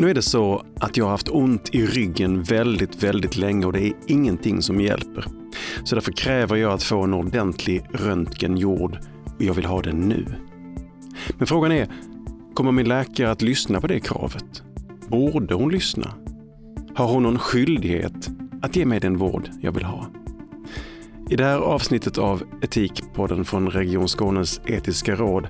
Nu är det så att jag har haft ont i ryggen väldigt, väldigt länge och det är ingenting som hjälper. Så därför kräver jag att få en ordentlig röntgen gjord och jag vill ha den nu. Men frågan är, kommer min läkare att lyssna på det kravet? Borde hon lyssna? Har hon någon skyldighet att ge mig den vård jag vill ha? I det här avsnittet av Etikpodden från Region Skånes etiska råd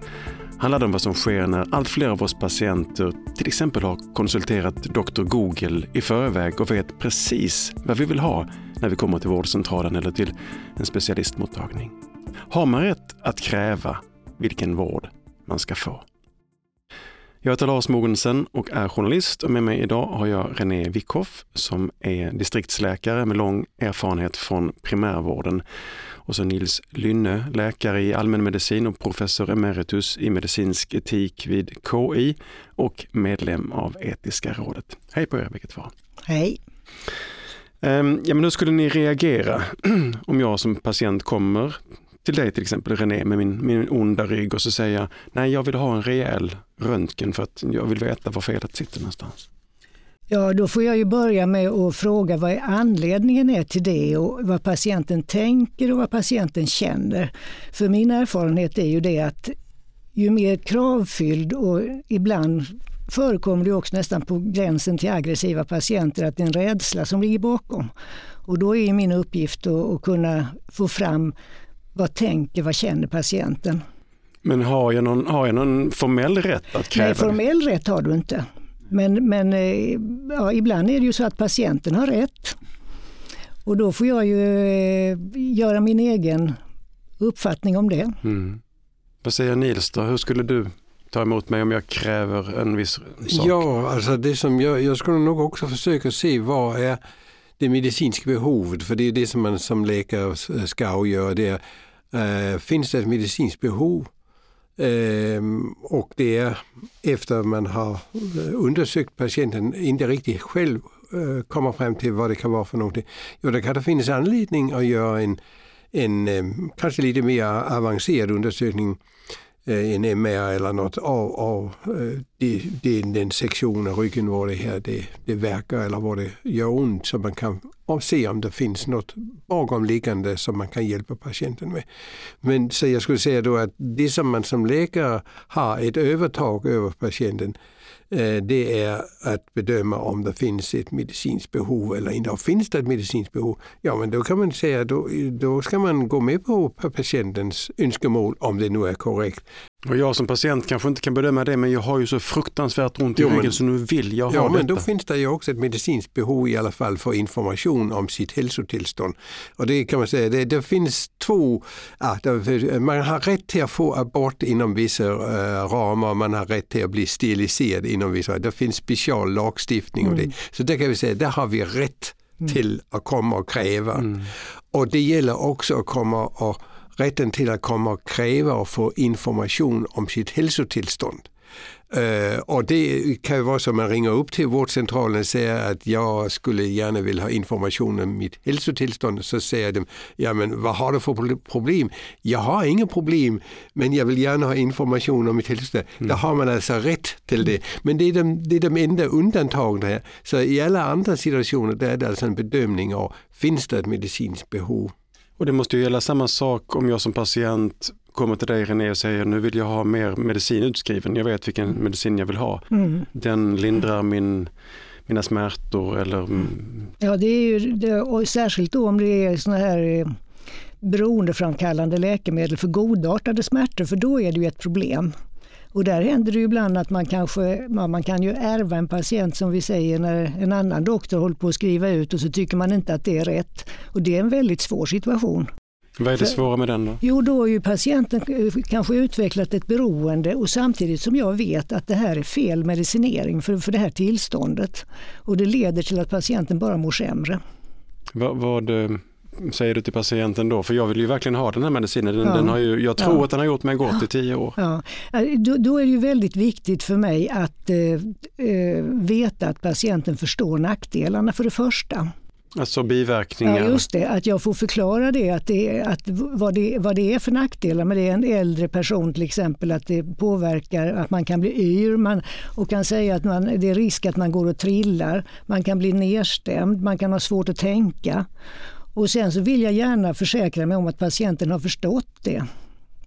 handlar det om vad som sker när allt fler av oss patienter till exempel har konsulterat Dr. Google i förväg och vet precis vad vi vill ha när vi kommer till vårdcentralen eller till en specialistmottagning. Har man rätt att kräva vilken vård man ska få? Jag heter Lars Mogensen och är journalist och med mig idag har jag René Wickhoff som är distriktsläkare med lång erfarenhet från primärvården. Och så Nils Lynne, läkare i allmänmedicin och professor emeritus i medicinsk etik vid KI och medlem av Etiska rådet. Hej på er vilket två. Hej. Ehm, ja, men hur skulle ni reagera om jag som patient kommer till dig till exempel René med min, min onda rygg och så säga, nej jag vill ha en rejäl röntgen för att jag vill veta var felet sitter någonstans. Ja, då får jag ju börja med att fråga vad anledningen är till det och vad patienten tänker och vad patienten känner. För min erfarenhet är ju det att ju mer kravfylld och ibland förekommer det också nästan på gränsen till aggressiva patienter att det är en rädsla som ligger bakom. Och då är min uppgift att kunna få fram vad tänker, vad känner patienten? Men har jag någon, har jag någon formell rätt att kräva Nej, formell rätt har du inte. Men, men eh, ja, ibland är det ju så att patienten har rätt. Och då får jag ju eh, göra min egen uppfattning om det. Mm. Vad säger Nils då? Hur skulle du ta emot mig om jag kräver en viss sak? Ja, alltså det som jag, jag skulle nog också försöka se vad är det medicinska behovet, för det är det som man som läkare ska avgöra. Det är, äh, finns det ett medicinskt behov? Äh, och det är efter man har eh, undersökt patienten inte riktigt själv äh, kommer fram till vad det kan vara för någonting. Jo, då kan det finnas anledning att göra en, en kanske lite mer avancerad undersökning Eh, en MR eller något av, av eh, det, det, den sektionen, ryggen, var det här det, det verkar eller var det gör ont så man kan se om det finns något bakomliggande som man kan hjälpa patienten med. Men så jag skulle säga då att det som man som läkare har ett övertag över patienten Eh, det är att bedöma om det finns ett medicinskt behov eller inte. Och finns det ett medicinskt behov, ja men då kan man säga då, då ska man gå med på patientens önskemål om det nu är korrekt. Och jag som patient kanske inte kan bedöma det men jag har ju så fruktansvärt ont i jo, ryggen så nu vill jag ha ja, detta. men då finns det ju också ett medicinskt behov i alla fall för information om sitt hälsotillstånd. Och det kan man säga, det, det finns två, ja, man har rätt till att få abort inom vissa äh, ramar, man har rätt till att bli steriliserad inom vissa, det finns speciallagstiftning mm. och det. Mm. Så det kan vi säga, där har vi rätt mm. till att komma och kräva. Mm. Och det gäller också att komma och rätten till att komma och kräva och få information om sitt hälsotillstånd. Uh, och det kan ju vara så att man ringer upp till vårdcentralen och säger att jag skulle gärna vilja ha information om mitt hälsotillstånd. Så säger de, ja men vad har du för problem? Jag har inga problem men jag vill gärna ha information om mitt hälsotillstånd. Mm. Då har man alltså rätt till det. Men det är de, det är de enda undantagen här. Så i alla andra situationer där är det alltså en bedömning av, finns det ett medicinskt behov? Och det måste ju gälla samma sak om jag som patient kommer till dig René och säger nu vill jag ha mer medicin utskriven. Jag vet vilken medicin jag vill ha. Mm. Den lindrar min, mina smärtor eller... Ja, det är ju det, och särskilt då om det är såna här eh, beroendeframkallande läkemedel för godartade smärtor, för då är det ju ett problem. Och där händer det ju ibland att man kanske, man kan ju ärva en patient som vi säger när en annan doktor håller på att skriva ut och så tycker man inte att det är rätt. Och det är en väldigt svår situation. Vad är det svåra med den då? Jo, då har ju patienten kanske utvecklat ett beroende och samtidigt som jag vet att det här är fel medicinering för, för det här tillståndet. Och det leder till att patienten bara mår sämre. Vad, vad säger du till patienten då? För jag vill ju verkligen ha den här medicinen. Den, ja. den har ju, jag tror ja. att den har gjort mig gott i tio år. Ja. Då, då, är det ju väldigt viktigt för mig att eh, eh, veta att patienten förstår nackdelarna för det första. Alltså biverkningar? Ja, just det. Att jag får förklara det, att det, att vad, det, vad det är för nackdelar med det. En äldre person till exempel, att det påverkar att man kan bli yr man, och kan säga att man, det är risk att man går och trillar. Man kan bli nedstämd, man kan ha svårt att tänka. Och sen så vill jag gärna försäkra mig om att patienten har förstått det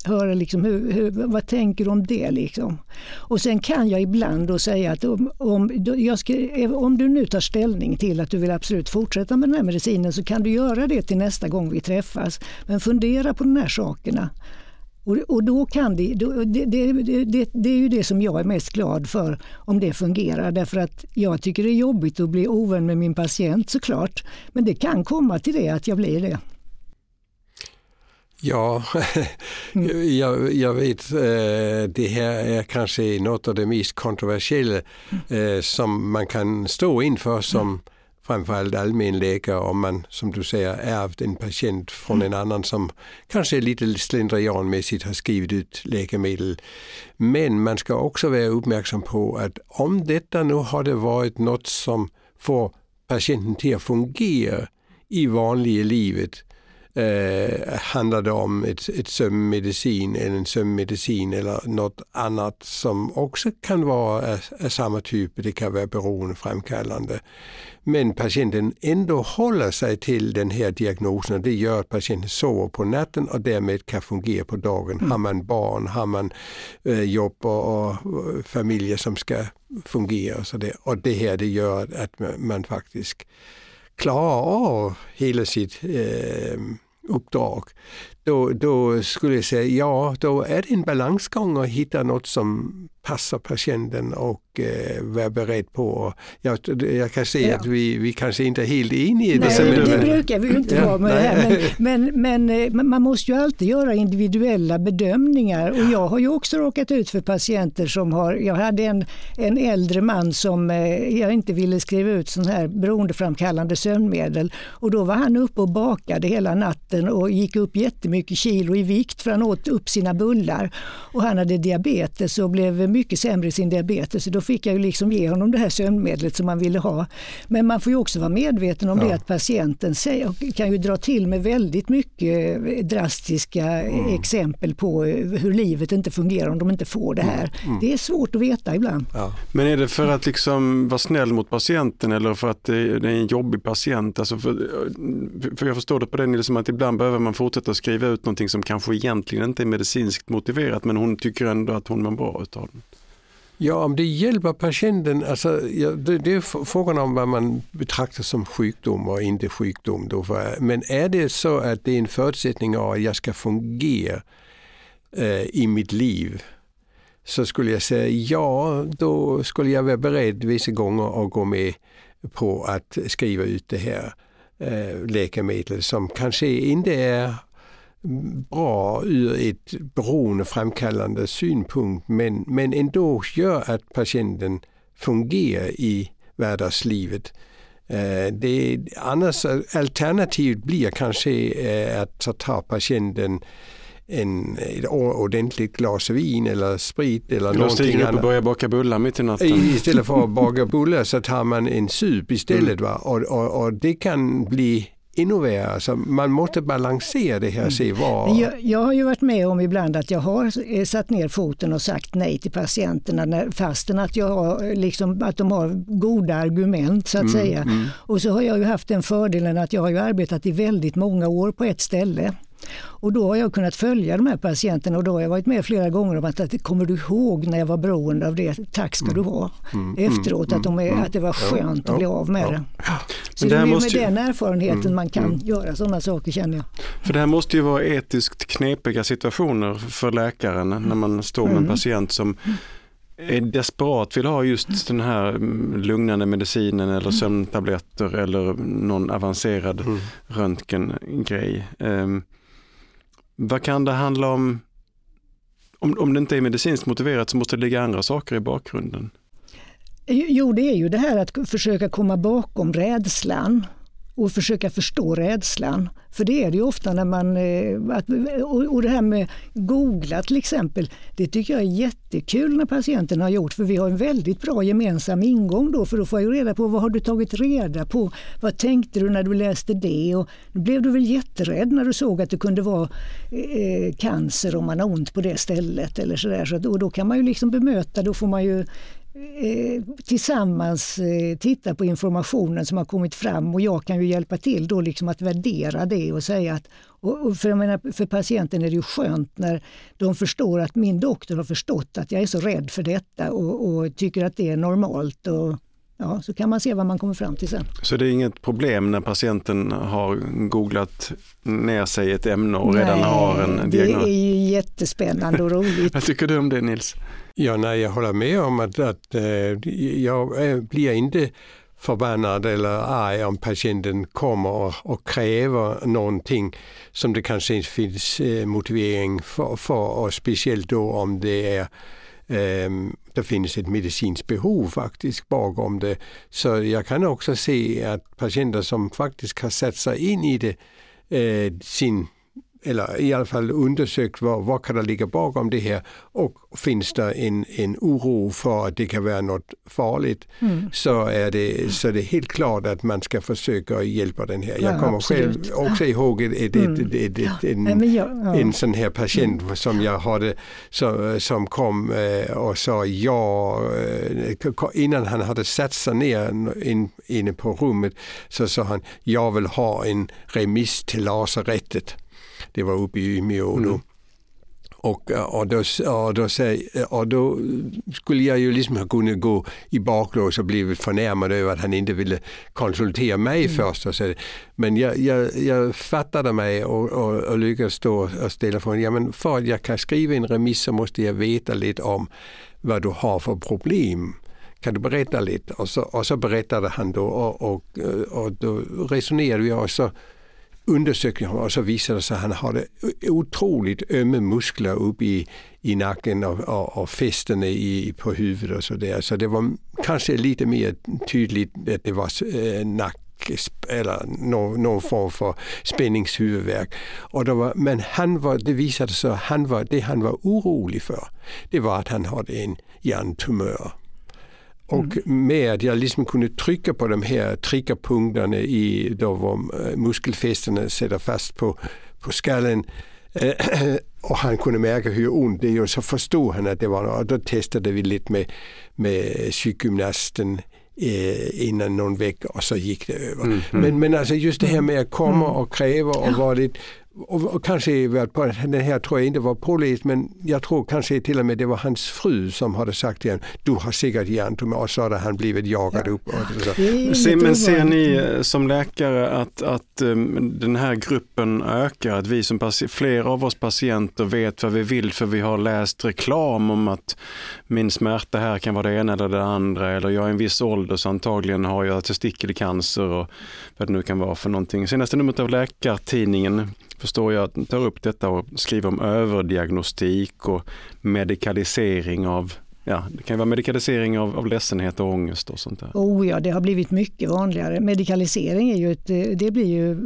höra liksom hur, hur, vad tänker du om det? Liksom. Och sen kan jag ibland då säga att om, om, ska, om du nu tar ställning till att du vill absolut fortsätta med den här medicinen så kan du göra det till nästa gång vi träffas. Men fundera på de här sakerna. Och, och då kan det, det, det, det, det är ju det som jag är mest glad för om det fungerar. Därför att jag tycker det är jobbigt att bli ovän med min patient såklart. Men det kan komma till det att jag blir det. Ja, mm. jag, jag, vet, eh, det här är kanske något av det mest kontroversiella mm. som man kan stå inför som mm. Framförallt allmänläkare om man, som du säger, ärvt en patient från en annan som kanske lite slentrianmässigt har skrivit ut läkemedel. Men man ska också vara uppmärksam på att om detta nu hade varit något som får patienten till att fungera i vanliga livet eh, handlar det om ett, ett sömnmedicin eller en sömnmedicin eller något annat som också kan vara av samma typ, det kan vara beroendeframkallande. Men patienten ändå håller sig till den här diagnosen och det gör att patienten sover på natten och därmed kan fungera på dagen. Mm. Har man barn, har man eh, jobb och, och, familjer som ska fungera och så där. Och det här det gör att man, man faktiskt klarar av hela sitt eh, uppdrag. Då, då skulle jag säga ja, då är det en balansgång att hitta något som passar patienten och eh, vara beredd på. Jag, jag kan se ja. att vi, vi kanske inte är helt eniga. Nej, det, det brukar vi inte ja, vara med det här. Men, men, men, eh, man måste ju alltid göra individuella bedömningar och jag har ju också råkat ut för patienter som har, jag hade en, en äldre man som eh, jag inte ville skriva ut sån här beroendeframkallande sömnmedel och då var han uppe och bakade hela natten och gick upp jättemycket kilo i vikt för han åt upp sina bullar och han hade diabetes och blev mycket sämre i sin diabetes. Så då fick jag ju liksom ge honom det här sömnmedlet som man ville ha. Men man får ju också vara medveten om ja. det att patienten kan ju dra till med väldigt mycket drastiska mm. exempel på hur livet inte fungerar om de inte får det här. Mm. Mm. Det är svårt att veta ibland. Ja. Men är det för att liksom vara snäll mot patienten eller för att det är en jobbig patient? Alltså för, för jag förstår det på den liksom att ibland behöver man fortsätta skriva ut någonting som kanske egentligen inte är medicinskt motiverat men hon tycker ändå att hon mår bra utav det. Ja, om det hjälper patienten, alltså, ja, det, det, är frågan om vad man betraktar som sjukdom och inte sjukdom. Då men är det så att det är en förutsättning av att jag ska fungera eh, i mitt liv så skulle jag säga ja, då skulle jag vara beredd vissa gånger att gå med på att skriva ut det här eh, läkemedlet som kanske inte är bra ur ett beroendeframkallande synpunkt men, men ändå gör att patienten fungerar i vardagslivet. Eh, det, annars alternativet blir kanske eh, att ta patienten en, ett ordentligt glas vin eller sprit eller, någonting annat. och börja baka bullar mitt i natten. Istället för att baka bullar så tar man en sup istället. Mm. Va? Och, och, och det kan bli värre. Alltså man måste balansera det här. Se vad... jag, jag har ju varit med om ibland att jag har satt ner foten och sagt nej till patienterna när, fastän att, jag har, liksom, att de har goda argument så att mm, säga. Mm. Och så har jag ju haft den fördelen att jag har ju arbetat i väldigt många år på ett ställe. Och då har jag kunnat följa de här patienterna och då har jag varit med flera gånger om att, kommer du ihåg när jag var beroende av det? Tack ska mm. du ha. Mm. mm. Efteråt, mm. att, de är, mm. att det var skönt ja. att bli av med ja. det. Så det, är med ju... den erfarenheten man kan göra sådana saker känner jag. För det här måste ju vara etiskt knepiga situationer för läkaren när man står med en patient som är desperat vill ha just den här lugnande medicinen eller sömntabletter eller någon avancerad mm. röntgengrej. Um, vad kan det handla om? om? Om det inte är medicinskt motiverat så måste det ligga andra saker i bakgrunden. Jo, det är ju det här att försöka komma bakom rädslan och försöka förstå rädslan. För det är det ju ofta när man... Eh, att, och det här med googla till exempel, det tycker jag är jättekul när patienten har gjort för vi har en väldigt bra gemensam ingång då för då får jag reda på vad har du tagit reda på? Vad tänkte du när du läste det? Och då blev du väl jätterädd när du såg att det kunde vara eh, cancer om man har ont på det stället eller sådär. Så, och då kan man ju liksom bemöta, då får man ju tillsammans eh, titta på informationen som har kommit fram och jag kan ju hjälpa till då liksom att värdera det och säga att och för, menar, för patienten är det ju skönt när de förstår att min doktor har förstått att jag är så rädd för detta och, och tycker att det är normalt. Och, ja, så kan man se vad man kommer fram till sen. Så det är inget problem när patienten har googlat ner sig ett ämne och redan Nej, har en diagnos? det är ju jättespännande och roligt. vad tycker du om det Nils? Ja, nej, jag håller med om att, att äh, jag äh, blir inte förbannad eller arg om patienten kommer och, och kräver någonting som det kanske inte finns äh, motivering för, för och speciellt då om det är Um, det finns ett medicinskt behov faktiskt bakom det. Så jag kan också se att patienter som faktiskt har satt sig in i det, uh, sin eller i alla fall undersökt vad, vad kan det ligga bakom det här och finns det en, en oro för att det kan vara något farligt mm. så, är det, så det är helt klart att man ska försöka hjälpa den här. Jag kommer absolut. själv också ihåg ett, ett, mm. ett, ett, en, ja, ja. en sån här patient mm. som jag hade så, som kom eh, och sa ja, eh, innan han hade satt sig ner in, inne på rummet så sa han jag vill ha en remiss till lasarettet. Det var uppe i Umeå då. Mm. Och, och, då, och, då, och då skulle jag ju liksom kunna gå i baklås och blivit förnärmad över att han inte ville konsultera mig mm. först. Och så, men jag, jag, jag fattade mig och, och, och lyckades då och ställa frågan, ja men för att jag kan skriva en remiss så måste jag veta lite om vad du har för problem kan du berätta lite? Och så, och så berättade han då och, och, och då resonerade vi och så undersökning och så visade det sig att han hade otroligt ömma muskler uppe i, i nacken och, och, och fästena i, på huvudet och så där. Så det var kanske lite mer tydligt att det var øh, eh, nack eller någon, någon, form för spänningshuvudvärk. Och det var, men han var, det visade sig att han var, det han var orolig för, det var att han hade en hjärntumör. Och mm. med att jag liksom kunde trycka på de här triggerpunkterna i då var eh, muskelfästena sätter fast på, på skallen eh, och han kunde märka hur ont det gör så förstod han att det var och då testade vi lite med, med psykgymnasten eh, innan någon vecka och så gick det över. Mm, mm. Men, men alltså just det här med att komma mm. och kräva och vara lite och, och kanske på, den här tror jag inte var påläst men jag tror kanske till och med det var hans fru som hade sagt till honom du har säkert hjärntumör och så hade han blivit jagad ja. upp. Se, men ser ni eh, som läkare att, att um, den här gruppen ökar? Att vi som fler av oss patienter vet vad vi vill för vi har läst reklam om att min smärta här kan vara det ena eller det andra eller jag är en viss ålder så antagligen har jag testikelcancer och vad det nu kan vara för någonting. Senaste numret av Läkartidningen förstår jag att tar upp detta och skriver om överdiagnostik och medikalisering av Ja, det kan vara medikalisering av, av ledsenhet och ångest och sånt där. Oh ja, det har blivit mycket vanligare. Medikalisering är ju ett, eh, det blir ju eh,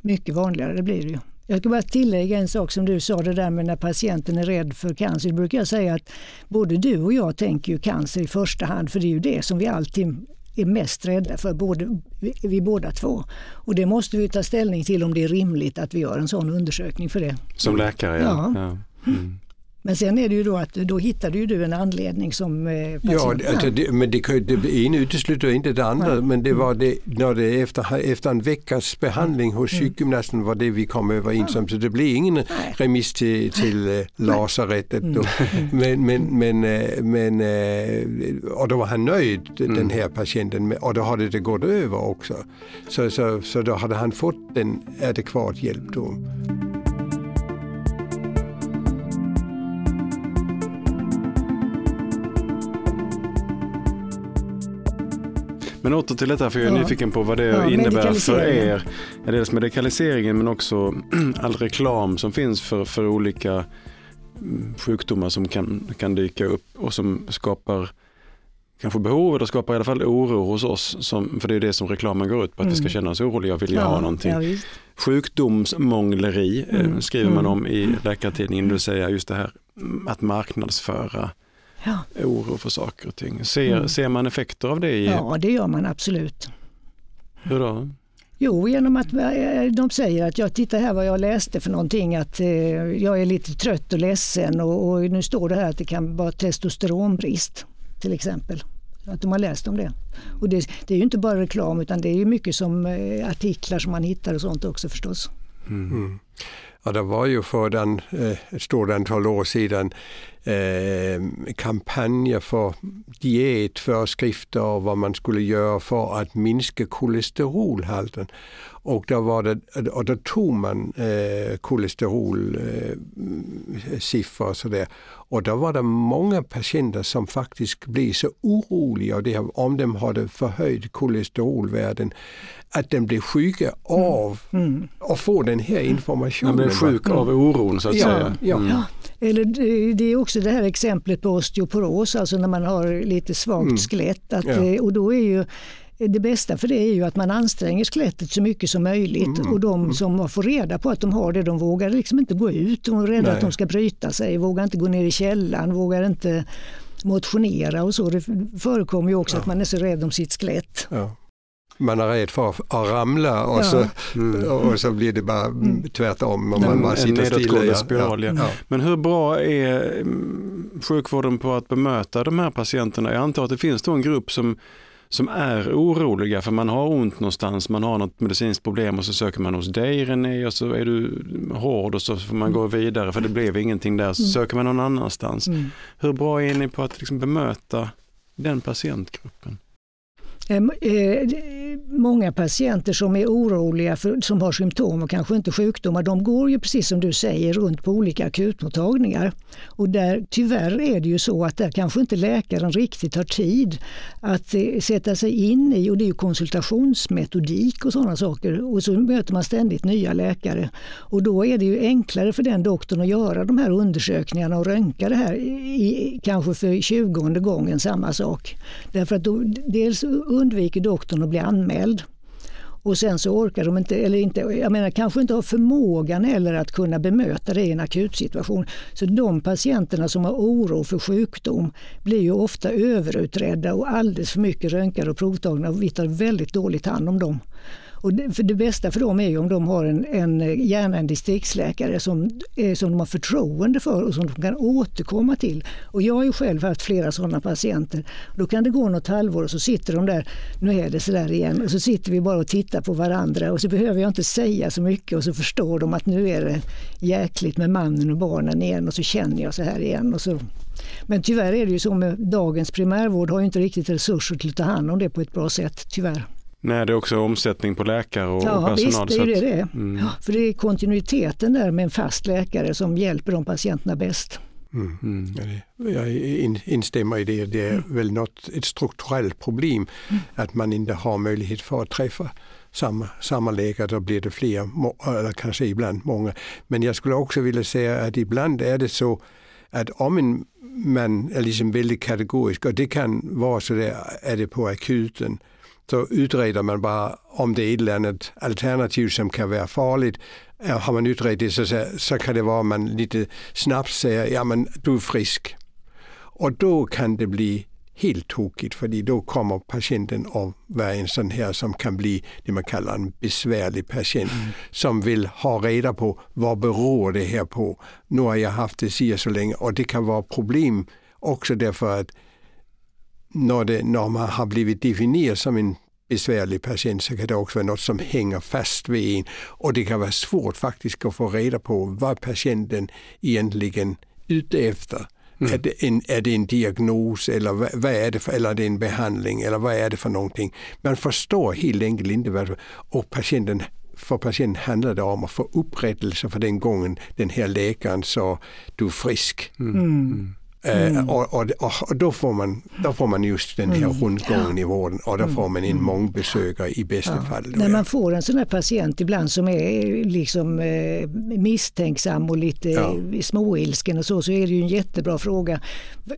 mycket vanligare. Det blir det ju. Jag ska bara tillägga en sak som du sa, det där med när patienten är rädd för cancer. Det brukar jag säga att både du och jag tänker ju cancer i första hand, för det är ju det som vi alltid är mest rädda för, både, vi, båda två. Och det måste vi ta ställning till om det är rimligt att vi gör en sån undersökning för det. Som läkare, ja. ja. Mm. Men sen är det ju då att då hittade ju du en anledning som eh, Ja, alltså det, men det, det ena utesluter inte det andra. Nej. Men det var det, när det efter, efter en veckas behandling hos mm. sjukgymnasten var det vi kom överens om. Så det blev ingen Nej. remiss till, till äh, lasarettet. Mm. Men, men, men, eh, men, och då var han nöjd, mm. den här patienten. Och då hade det gått över också. Så, så, så då hade han fått en adekvat hjälp då. Men åter till detta, för jag är ja. nyfiken på vad det ja, innebär för er. Dels medikaliseringen men också all reklam som finns för, för olika mm, sjukdomar som kan, kan dyka upp och som skapar kanske behov, eller skapar i alla fall oro hos oss, som, för det är det som reklamen går ut på, att vi ska Mm. känna oss oroliga och vilja ja, ha någonting. Ja. Sjukdomsmångleri eh, Mm. skriver man Mm. om i Läkartidningen, det vill säga just det här mm, att marknadsföra Ja. oro för saker och ting. Ser, Mm. ser man effekter av det? I, ja, det gör man absolut. Hur då? Jo, genom att eh, de säger att jag tittar här vad jag läste för någonting, att eh, jag är lite trött och ledsen och, och nu står det här att det kan vara testosteronbrist till exempel. Att de har läst om det. Och det, det är ju inte bara reklam utan det är ju mycket som eh, artiklar som man hittar och sånt också förstås. Mm. Ja, det var ju för den, eh, ett stort antal år sedan eh, kampanjer för dietföreskrifter och vad man skulle göra för att minska kolesterolhalten. Och då, var det, och då tog man eh, kolesterolsiffror och sådär. Och då var det många patienter som faktiskt blev så oroliga av det, om de hade förhöjd kolesterolvärden att de blev sjuka av Mm. att få den här informationen. Man blir sjuk av oron så att Ja, säga. ja. Mm. Ja, eller det- är också det här exemplet på osteoporos, alltså när man har lite svagt Mm. skelett. Att, Ja. eh, Och då är ju det bästa för det är ju att man anstränger skelettet så mycket som möjligt Mm. och de som får reda på att de har det, de vågar liksom inte gå ut. De är rädda Nej. att de ska bryta sig, vågar inte gå ner i källaren, vågar inte motionera och så. Det förekommer ju också Ja. att man är så rädd om sitt skelett. Ja. Man är rädd för att ramla och, Ja. så, Mm. och så blir det bara Mm. tvärtom om En- man bara en sitter stilla. nedåtgående spiral, ja. Ja. Men hur bra är mm, sjukvården på att bemöta de här patienterna? Jag antar att det finns då en grupp som, som är oroliga för man har ont någonstans, man har något medicinskt problem och så söker man hos dig René och så är du hård och så får man gå vidare för det blev ingenting där, så Mm. söker man någon annanstans. Mm. Hur bra är ni på att liksom bemöta den patientgruppen? Eh, eh, många patienter som är oroliga, för, som har symptom och kanske inte sjukdomar, de går ju precis som du säger runt på olika akutmottagningar. Och där, tyvärr är det ju så att där kanske inte läkaren riktigt har tid att eh, sätta sig in i, och det är ju konsultationsmetodik och sådana saker. Och så möter man ständigt nya läkare. Och då är det ju enklare för den doktorn att göra de här undersökningarna och röntga det här, i, kanske för 20 gången samma sak. Därför att då, dels undviker doktorn att bli anmäld. Och sen så orkar de inte, eller inte, jag menar kanske inte har förmågan heller att kunna bemöta det i en akutsituation. Så de patienterna som har oro för sjukdom blir ju ofta överutredda och alldeles för mycket röntgade och provtagna och vi tar väldigt dåligt hand om dem. Och det, för det bästa för dem är ju om de har en, en, gärna en distriktsläkare som, eh, som de har förtroende för och som de kan återkomma till. Och jag har ju själv haft flera sådana patienter. Då kan det gå något halvår och så sitter de där, nu är det sådär igen, och så sitter vi bara och tittar på varandra och så behöver jag inte säga så mycket och så förstår de att nu är det jäkligt med mannen och barnen igen och så känner jag så här igen. Och så. Men tyvärr är det ju så med dagens primärvård har ju inte riktigt resurser till att ta hand om det på ett bra sätt, tyvärr. Nej, det är också omsättning på läkare och, Ja, personal. visst, det är det att-. Mm. För det är kontinuiteten där med en fast läkare som hjälper de patienterna bäst. Mm. Mm. Jag in, instämmer i det. Det är väl något, ett strukturellt problem att man inte har möjlighet för att träffa samma, samma läkare. Då blir det fler, eller kanske ibland många. Men jag skulle också vilja säga att ibland är det så att om en man är liksom väldigt kategorisk och det kan vara så där, är det på akuten, så utreder man bara om det är ett eller annat alternativ som kan vara farligt. Ja, Har man utrett det så, så, kan det vara att man lite snabbt säger ja men du är frisk. Och då kan det bli helt tokigt för då kommer patienten att vara en sån här som kan bli det man kallar en besvärlig patient som vill ha reda på vad beror det här på. Nu har jag haft det si så länge och det kan vara problem också därför att när, det, när man har blivit definierad som en besvärlig patient så kan det också vara något som hänger fast vid en och det kan vara svårt faktiskt att få reda på vad patienten egentligen är ute efter. Är, det en, är det en diagnos eller vad, vad är det för, eller är det en behandling eller vad är det för någonting? Man förstår helt enkelt inte vad och patienten för patienten handlar det om att få upprättelse för den gången den här läkaren sa du är frisk. Mm. Mm. Och, och, och, då, får man, då får man just den här mm. rundgången ja. i vården och då får man en mm. mångbesökare i bästa ja. fall. När man får en sån här patient ibland som är liksom eh, misstänksam och lite ja. småilsken och så, så är det ju en jättebra fråga.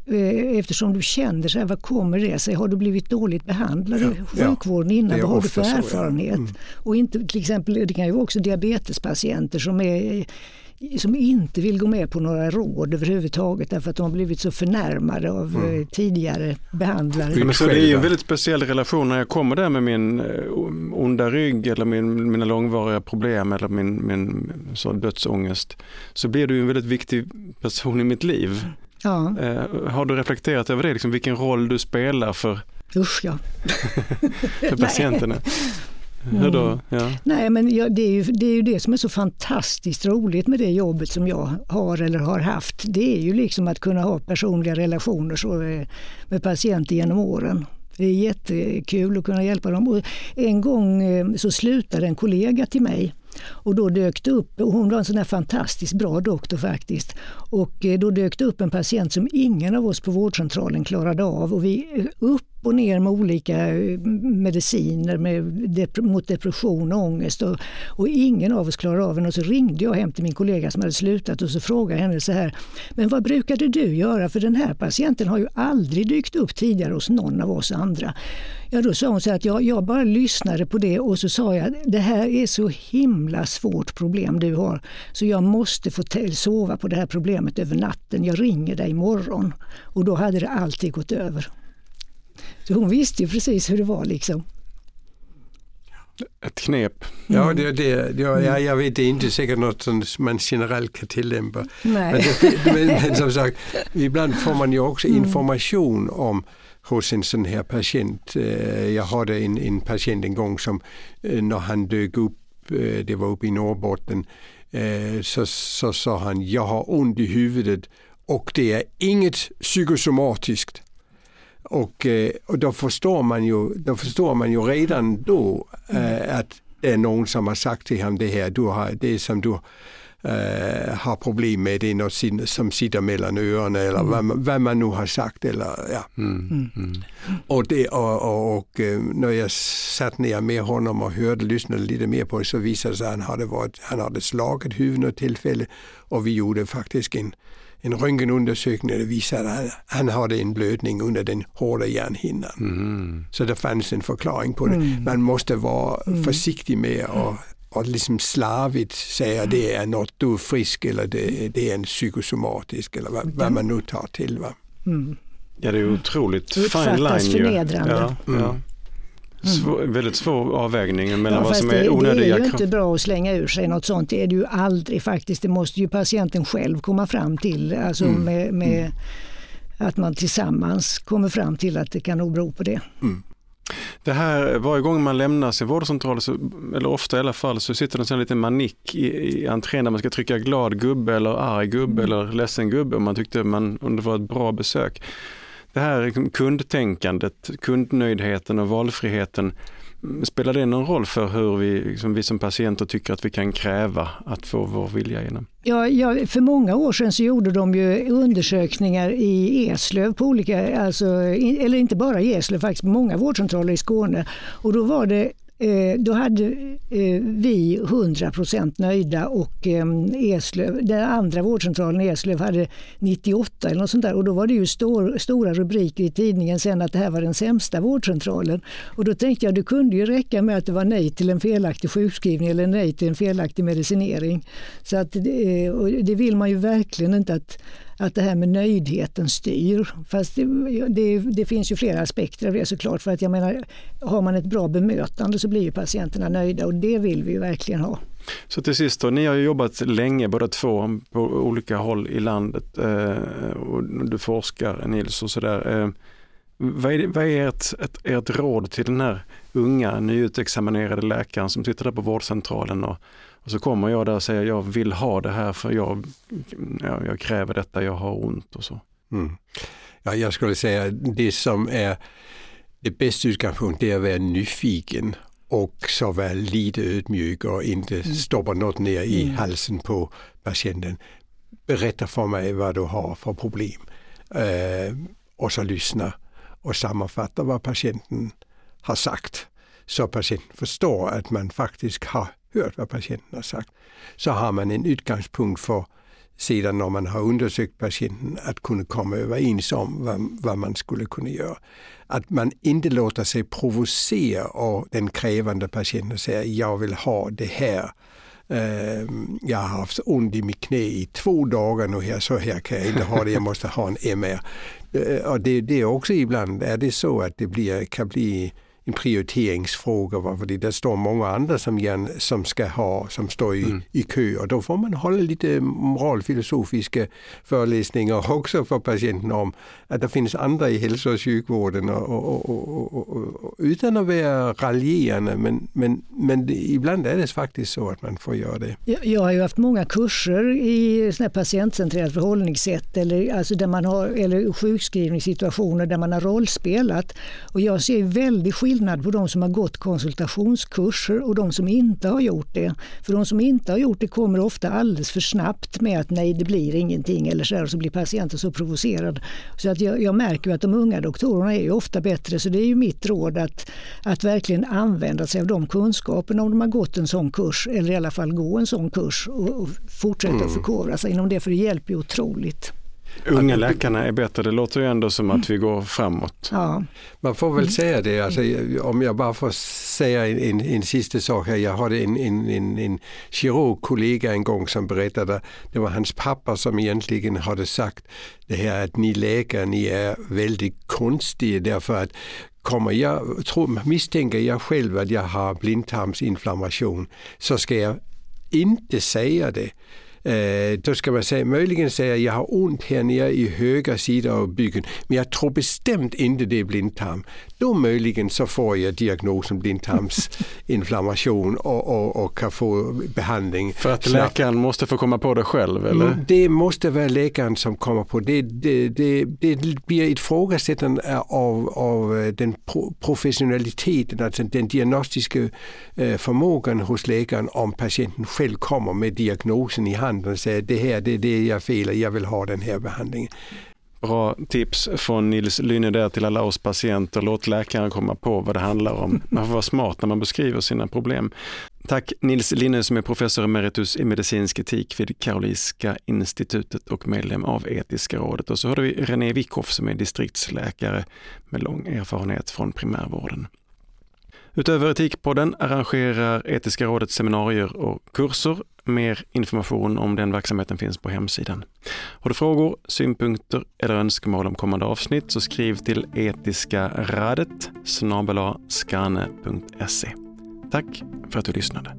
Eh, eftersom du känner så här, vad kommer det sig? Har du blivit dåligt behandlad i ja. sjukvården innan? Vad har du för erfarenhet? Mm. Och inte, till exempel, det kan ju också diabetespatienter som är som inte vill gå med på några råd överhuvudtaget därför att de har blivit så förnärmade av mm. Eh, tidigare behandlare. Men så det är ju en väldigt speciell relation när jag kommer där med min eh, onda rygg eller min, mina långvariga problem eller min, min så dödsångest så blir du en väldigt viktig person i mitt liv. Ja. Eh, har du reflekterat över det, liksom, vilken roll du spelar för Usch ja. för patienterna? Hur då? Mm. Ja. Nej, men ja, det, är ju, det är ju det som är så fantastiskt roligt med det jobbet som jag har eller har haft. Det är ju liksom att kunna ha personliga relationer så, eh, med patienter genom åren. Det är jättekul att kunna hjälpa dem. Och en gång eh, så slutade en kollega till mig och då dök det upp, och hon var en sån här fantastiskt bra doktor faktiskt, och eh, då dök det upp en patient som ingen av oss på vårdcentralen klarade av och vi upp och ner med olika eh, mediciner med, mot depression och ångest och, och ingen av oss klarade av det. Och så ringde jag hem till min kollega som hade slutat och så frågade henne så här, men vad brukade du göra? För den här patienten har ju aldrig dykt upp tidigare hos någon av oss andra. Ja, då sa hon så här att jag, jag bara lyssnade på det och så sa jag, det här är så himla svårt problem du har, så jag måste få sova på det här problemet över natten. Jag ringer dig imorgon. Och då hade det alltid gått över. Så hon visste ju precis hur det var liksom. Ett knep. Mm. Ja, det, det, ja, ja, jag vet, det är inte säkert något som man generellt kan tillämpa. Men, det, men, men, som sagt, ibland får man ju också mm. information om hos en sån här patient. Eh, jag hade en, en patient en gång som eh, när han dök upp, eh, det var uppe i Norrbotten, så sa han jag har ont i huvudet och det är inget psykosomatiskt. Och, eh, och då, förstår man ju, då förstår man ju redan då äh, att det är någon som har sagt till honom det här, du har, det som du äh, har problem med, det är något som sitter mellan öronen eller mm. vad, vad, man nu har sagt. Eller, ja. Mm. Mm. Och, det, och, och, och, när jag satt ner med honom och hörde, lyssnade lite mer på det så visade det sig att han hade, varit, han hade slagit huvudet tillfälle och vi gjorde faktiskt en en röntgenundersökning det visade att han hade en blödning under den hårda hjärnhinnan. Mm. Så det fanns en förklaring på det. Mm. Man måste vara mm. försiktig med att och liksom slarvigt säga det är något du är frisk eller det, det är en psykosomatisk eller vad, vad man nu tar till. Va? Mm. Ja det är otroligt fine line. Uppfattas förnedrande. Ja, ja. Mm. Svår, väldigt svår avvägning mellan ja, vad som är onödiga Det är ju inte bra att slänga ur sig något sånt. Det är det ju aldrig faktiskt. Det måste ju patienten själv komma fram till. Alltså mm. med, med mm. att man tillsammans kommer fram till att det kan nog bero på det. Mm. Det här, varje gång man lämnar sin vårdcentral, så, eller ofta i alla fall, så sitter det en sån liten manick i, i entrén där man ska trycka glad gubbe eller arg gubbe mm. eller ledsen gubbe om man tyckte man, om det var ett bra besök det här liksom, kundtänkandet, kundnöjdheten och valfriheten, mm, spelar det någon roll för hur vi, liksom vi som patienter tycker att vi kan kräva att få vår vilja igenom? Ja, ja, för många år sedan så gjorde de ju undersökningar i Eslöv på olika, alltså, eller inte bara i Eslöv, faktiskt på många vårdcentraler i Skåne. Och då var det Eh, då hade eh, vi 100% nöjda och eh, Eslöv, den andra vårdcentralen i Eslöv hade 98 eller något sånt där. Och då var det ju stor, stora rubriker i tidningen sen att det här var den sämsta vårdcentralen. Och då tänkte jag det kunde ju räcka med att det var nej till en felaktig sjukskrivning eller nej till en felaktig medicinering. Så att, eh, det vill man ju verkligen inte att att det här med nöjdheten styr. Fast det, det, det, finns ju flera aspekter av det såklart. För att jag menar, har man ett bra bemötande så blir ju patienterna nöjda och det vill vi ju verkligen ha. Så till sist då, ni har ju jobbat länge båda två på olika håll i landet eh, och du forskar Nils och sådär. Eh, vad är, vad är ert, ett, ert råd till den här unga nyutexaminerade läkaren som sitter där på vårdcentralen och och så kommer jag där och säger jag vill ha det här för jag, ja, jag kräver detta, jag har ont och så. Mm. Ja, jag skulle säga det som är det bästa utgångspunkten är att vara nyfiken och så vara lite ödmjuk och inte mm. stoppa något ner i mm. halsen på patienten. Berätta för mig vad du har för problem. eh, och så lyssna och sammanfatta vad patienten har sagt. Så patienten förstår att man faktiskt har hört vad patienten har sagt. Så har man en utgångspunkt för sedan när man har undersökt patienten att kunna komma överens om vad, vad, man skulle kunna göra. Att man inte låter sig provocera av den krävande patienten och säger jag vill ha det här. Ehm, jag har haft ont i mitt knä i två dagar nu här, så här kan jag inte ha det, jag måste ha en MR. Eh, och det, det är också ibland är det så att det blir, kan bli en prioriteringsfråga. Va? För det står många andra som, gärna, som ska ha, som står i, mm. i kö och då får man hålla lite moralfilosofiska föreläsningar också för patienten om att det finns andra i hälso och sjukvården och, och, och, utan att vara raljerande men, men, men det, ibland är det faktiskt så att man får göra det. Jag, jag har ju haft många kurser i såna patientcentrerat förhållningssätt eller, alltså där man har, eller sjukskrivningssituationer där man har rollspelat och jag ser väldigt skillnad skillnad på de som har gått konsultationskurser och de som inte har gjort det. För de som inte har gjort det kommer ofta alldeles för snabbt med att nej, det blir ingenting eller så, där, och så blir patienten så provocerad. Så att jag, jag märker att de unga doktorerna är ju ofta bättre, så det är ju mitt råd att, att verkligen använda sig av de kunskaperna om de har gått en sån kurs, eller i alla fall gå en sån kurs och, och fortsätta mm. förkovra sig inom det, för det hjälper ju otroligt. Unga läkarna är bättre, det låter ju ändå som att vi går framåt. Ja. Man får väl säga det, alltså, om jag bara får säga en, en, en sista sak här. Jag hade en, en, en, en kirurgkollega en gång som berättade, det var hans pappa som egentligen hade sagt det här att ni läkare, ni är väldigt konstiga därför att kommer jag, tror, misstänker jag själv att jag har blindtarmsinflammation så ska jag inte säga det. Eh, då ska man säga, möjligen säga jag har ont här nere i höger sida av byggen men jag tror bestämt inte det är blindtarm. Då möjligen så får jag diagnosen blindtarmsinflammation och, och, och kan få behandling. För att läkaren måste få komma på det själv? Eller? Mm, det måste vara läkaren som kommer på det. Det, det, det blir ett frågasättande av, av eh, den professionaliteten, alltså den diagnostiska eh, förmågan hos läkaren om patienten själv kommer med diagnosen i handen och säger det här det är det jag felar, jag vill ha den här behandlingen. Bra tips från Nils Lynne där till alla oss patienter. Låt läkaren komma på vad det handlar om. Man får vara smart när man beskriver sina problem. Tack Nils Linne som är professor emeritus i medicinsk etik vid Karolinska institutet och medlem av Etiska rådet. Och så har vi René Wickhoff som är distriktsläkare med lång erfarenhet från primärvården. Utöver Etikpodden arrangerar Etiska rådet seminarier och kurser. Mer information om den verksamheten finns på hemsidan. Har du frågor, synpunkter eller önskemål om kommande avsnitt så skriv till etiskaradet skane.se. Tack för att du lyssnade.